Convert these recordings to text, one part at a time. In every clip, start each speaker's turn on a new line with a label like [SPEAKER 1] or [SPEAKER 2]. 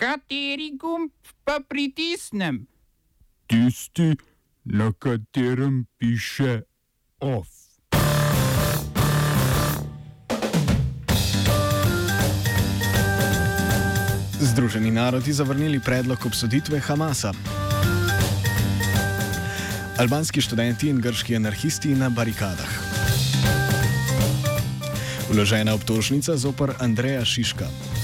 [SPEAKER 1] Kateri gumb pa pritisnem?
[SPEAKER 2] Tisti, na katerem piše OF.
[SPEAKER 3] Združeni narodi zavrnili predlog obsoditve Hamasa. Albanski študenti in grški anarhisti na barikadah. Vložena obtožnica zopr Andreja Šiška.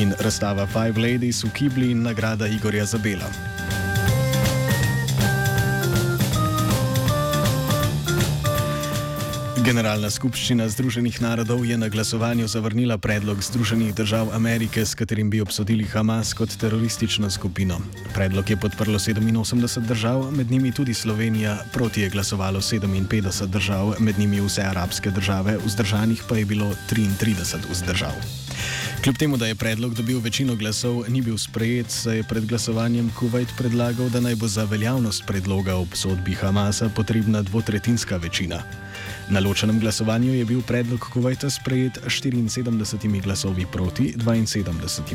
[SPEAKER 3] In razstava Five Ladies v Kibli in nagrada Igorja Zabela. Generalna skupščina Združenih narodov je na glasovanju zavrnila predlog Združenih držav Amerike, s katerim bi obsodili Hamas kot teroristično skupino. Predlog je podprlo 87 držav, med njimi tudi Slovenija, proti je glasovalo 57 držav, med njimi vse arabske države, vzdržanih pa je bilo 33 vzdržav. Kljub temu, da je predlog dobil večino glasov, ni bil sprejet, se je pred glasovanjem Kuwait predlagal, da naj bo za veljavnost predloga obsodbi Hamasa potrebna dvotretinska večina. Na ločenem glasovanju je bil predlog Kuwaita sprejet 74 glasovi proti 72.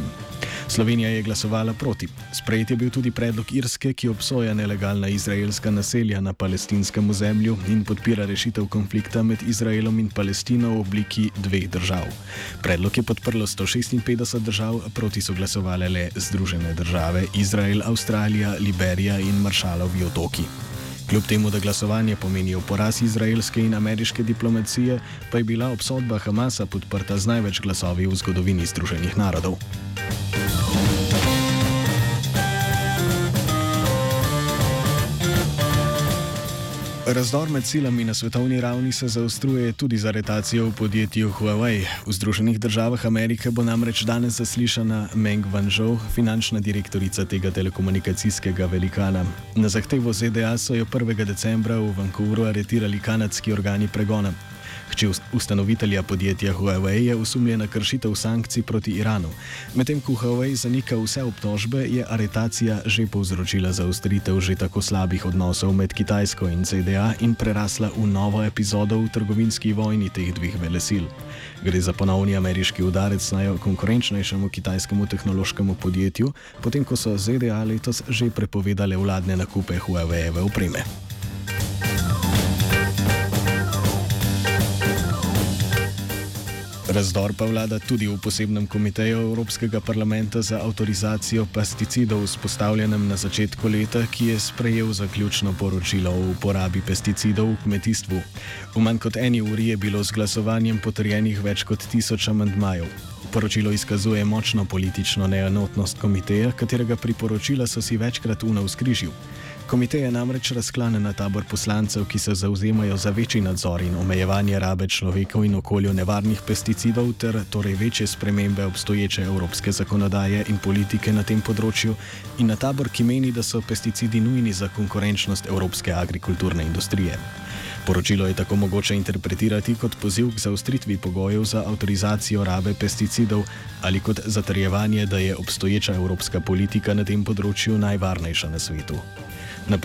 [SPEAKER 3] Slovenija je glasovala proti. Sprejet je bil tudi predlog Irske, ki obsoja nelegalna izraelska naselja na palestinskem ozemlju in podpira rešitev konflikta med Izraelom in Palestino v obliki dveh držav. Predlog je podprlo 156 držav, proti so glasovale le Združene države, Izrael, Avstralija, Liberija in Maršalovi otoki. Kljub temu, da glasovanje pomeni poraz izraelske in ameriške diplomacije, pa je bila obsodba Hamasa podprta z največ glasovi v zgodovini Združenih narodov. Razdor med silami na svetovni ravni se zaostruje tudi za aretacijo v podjetju Huawei. V Združenih državah Amerike bo namreč danes zaslišana Meng Wanzhou, finančna direktorica tega telekomunikacijskega velikana. Na zahtevo ZDA so jo 1. decembra v Vancouvru aretirali kanadski organi pregona. Hči ustanovitelja podjetja Huawei je usumljena kršitev sankcij proti Iranu. Medtem ko Huawei zanika vse obtožbe, je aretacija že povzročila zaostritev že tako slabih odnosov med Kitajsko in ZDA in prerasla v novo epizodo v trgovinski vojni teh dveh velesil. Gre za ponovni ameriški udarec na konkurenčnejšemu kitajskemu tehnološkemu podjetju, potem ko so ZDA letos že prepovedale vladne nakupe Huawei-eve opreme. Razdor pa vlada tudi v posebnem komiteju Evropskega parlamenta za avtorizacijo pesticidov, vzpostavljenem na začetku leta, ki je sprejel zaključno poročilo o uporabi pesticidov v kmetijstvu. V manj kot eni uri je bilo z glasovanjem potrjenih več kot tisoč amandmajev. Poročilo izkazuje močno politično neenotnost komiteja, katerega priporočila so si večkrat v navskrižju. Komitej je namreč razklanen na tabor poslancev, ki se zauzemajo za večji nadzor in omejevanje rabe človekov in okolju nevarnih pesticidov ter torej večje spremembe obstoječe evropske zakonodaje in politike na tem področju, in na tabor, ki meni, da so pesticidi nujni za konkurenčnost evropske agrikulturne industrije. Poročilo je tako mogoče interpretirati kot poziv k zaustritvi pogojev za avtorizacijo rabe pesticidov ali kot zatrjevanje, da je obstoječa evropska politika na tem področju najvarnejša na svetu. Ne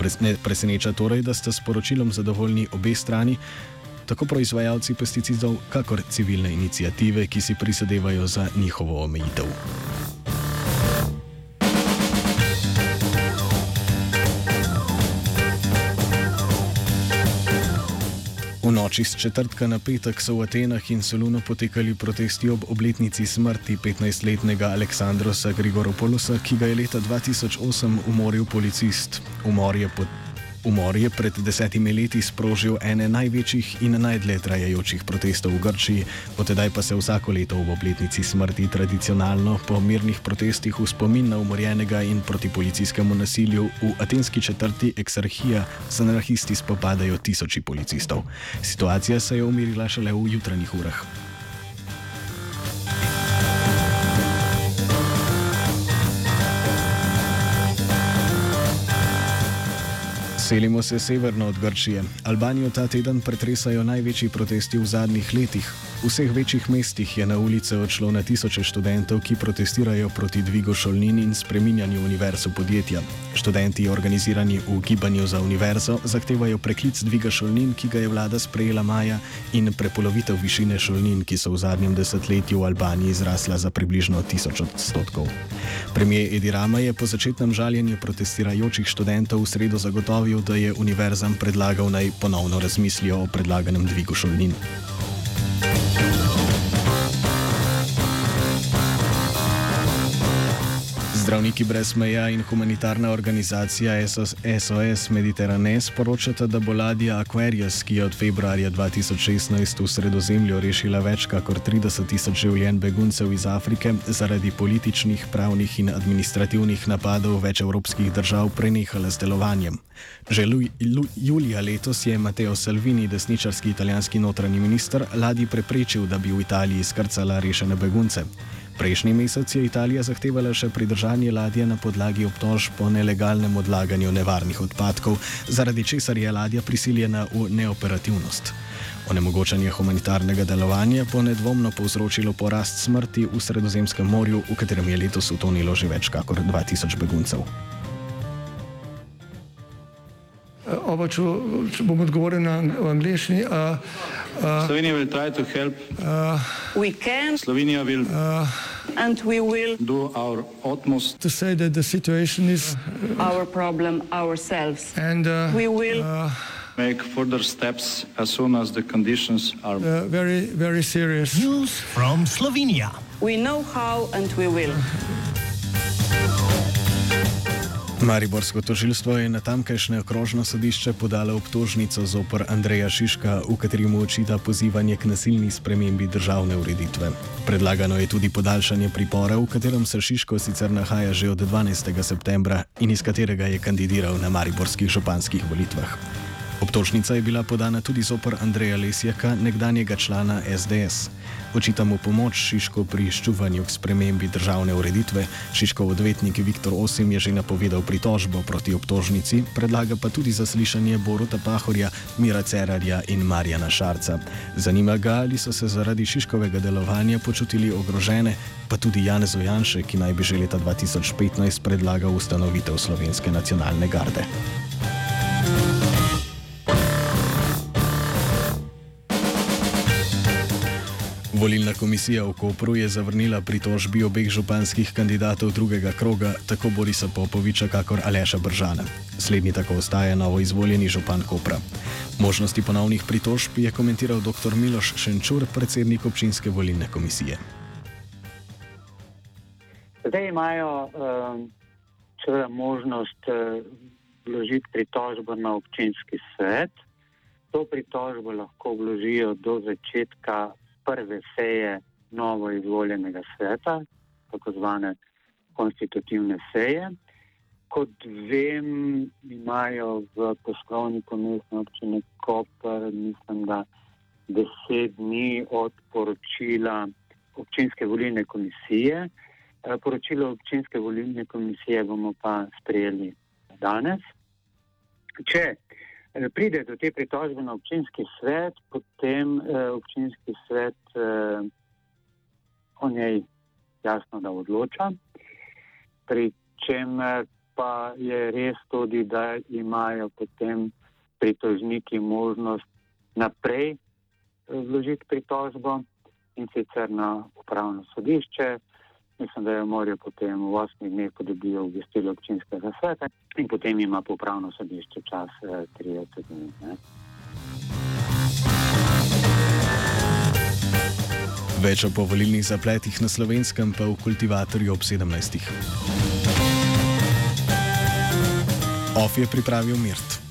[SPEAKER 3] preseneča torej, da sta s poročilom zadovoljni obe strani, tako proizvajalci pesticidov, kakor civilne inicijative, ki si prizadevajo za njihovo omejitev. Noči z četrtka na petek so v Atenah in Solunu potekali protesti ob obletnici smrti 15-letnega Aleksandrosa Grigoropolusa, ki ga je leta 2008 umoril policist. Umor je pod Umor je pred desetimi leti sprožil ene največjih in najdlje trajajočih protestov v Grčiji, odtedaj pa se vsako leto v obletnici smrti tradicionalno po mirnih protestih v spomin na umorjenega in proti policijskemu nasilju v atenski četrti Exarchija z anarhisti spopadajo tisoči policistov. Situacija se je umirila šele v jutranjih urah. Selimo se severno od Grčije. Albanijo ta teden pretresajo največji protesti v zadnjih letih. V vseh večjih mestih je na ulice odšlo na tisoče študentov, ki protestirajo proti dvigu šolnin in spreminjanju univerz v podjetja. Študenti, organizirani v gibanju za univerzo, zahtevajo preklic dviga šolnin, ki ga je vlada sprejela maja, in prepolovitev višine šolnin, ki so v zadnjem desetletju v Albaniji zrasla za približno tisoč odstotkov. Premijer Edi Rama je po začetnem žaljenju protestirajočih študentov v sredo zagotovil, da je univerzam predlagal naj ponovno razmislijo o predlaganem dvigu šolnin. Zdravniki brez meja in humanitarna organizacija SOS Mediterrane sporočata, da bo ladja Aquarius, ki je od februarja 2016 v sredozemlju rešila več kot 30 tisoč življenj beguncev iz Afrike, zaradi političnih, pravnih in administrativnih napadov več evropskih držav prenehala z delovanjem. Že julija letos je Matteo Salvini, desničarski italijanski notranji minister, ladji preprečil, da bi v Italiji skrcala rešene begunce. Prejšnji mesec je Italija zahtevala še pridržanje ladje na podlagi obtožb po nelegalnem odlaganju nevarnih odpadkov, zaradi česar je ladja prisiljena v neoperativnost. Onemogočanje humanitarnega delovanja bo nedvomno povzročilo porast smrti v Sredozemskem morju, v katerem je letos utonilo že več kot 2000 beguncev.
[SPEAKER 4] Oba, če, če bom odgovoril na angliški. Uh,
[SPEAKER 5] uh, Slovenija bo poskušala pomagati. Slovenija bo naredila and we will do our utmost
[SPEAKER 4] to say that the situation is
[SPEAKER 5] our problem ourselves. And uh, we will uh, make further steps as soon as the conditions are
[SPEAKER 4] uh, very, very serious.
[SPEAKER 6] News from Slovenia.
[SPEAKER 5] We know how and we will.
[SPEAKER 3] Mariborsko tožilstvo je na tamkajšnje okrožno sodišče podalo obtožnico zopr Andreja Šiška, v kateri mu očita pozivanje k nasilni spremembi državne ureditve. Predlagano je tudi podaljšanje pripora, v katerem se Šiško sicer nahaja že od 12. septembra in iz katerega je kandidiral na mariborskih županskih volitvah. Obtožnica je bila podana tudi zopr Andreja Lesjaka, nekdanjega člana SDS. Očita mu pomoč Šiško pri ščuvanju k spremembi državne ureditve. Šiškov odvetnik Viktor Osim je že napovedal pritožbo proti obtožnici, predlaga pa tudi zaslišanje Boruta Pahorja, Mira Cerarja in Marjana Šarca. Zanima ga, ali so se zaradi Šiškovega delovanja počutili ogrožene, pa tudi Janez Ojanše, ki naj bi že leta 2015 predlagal ustanovitev slovenske nacionalne garde. Volilna komisija v Kopru je zavrnila pritožbi obeh županskih kandidatov drugega kroga, tako Borisa Popoviča, kakor Aleša Bržana. Slednji tako ostaje novo izvoljeni župan Kopra. Možnosti ponovnih pritožb je komentiral dr. Miloš Šenčur, predsednik občinske volilne komisije.
[SPEAKER 7] Zdaj imajo uh, možnost uh, vložiti pritožbo na občinski svet. To pritožbo lahko vložijo do začetka prve seje novo izvoljenega sveta, tako zvane konstitutivne seje. Kot vem, imajo v poslovniku mestne občine Koper, mislim, da deset dni od poročila občinske volilne komisije. Eh, poročilo občinske volilne komisije bomo pa sprejeli danes. Če Eh, pride do te pritožbe na občinski svet, potem eh, občinski svet eh, o njej jasno da odloča. Pri čemer pa je res tudi, da imajo potem pritožniki možnost naprej eh, vložiti pritožbo in sicer na upravno sodišče mislim, da jo morajo potem v osmih dneh podobiti obvestilo občinskega sveta in potem ima popravno sodišče čas eh, 30 dni. Ne.
[SPEAKER 3] Več o povolilnih zapletih na slovenskem pa v kultivatorju ob 17. Of je pripravil Mirt.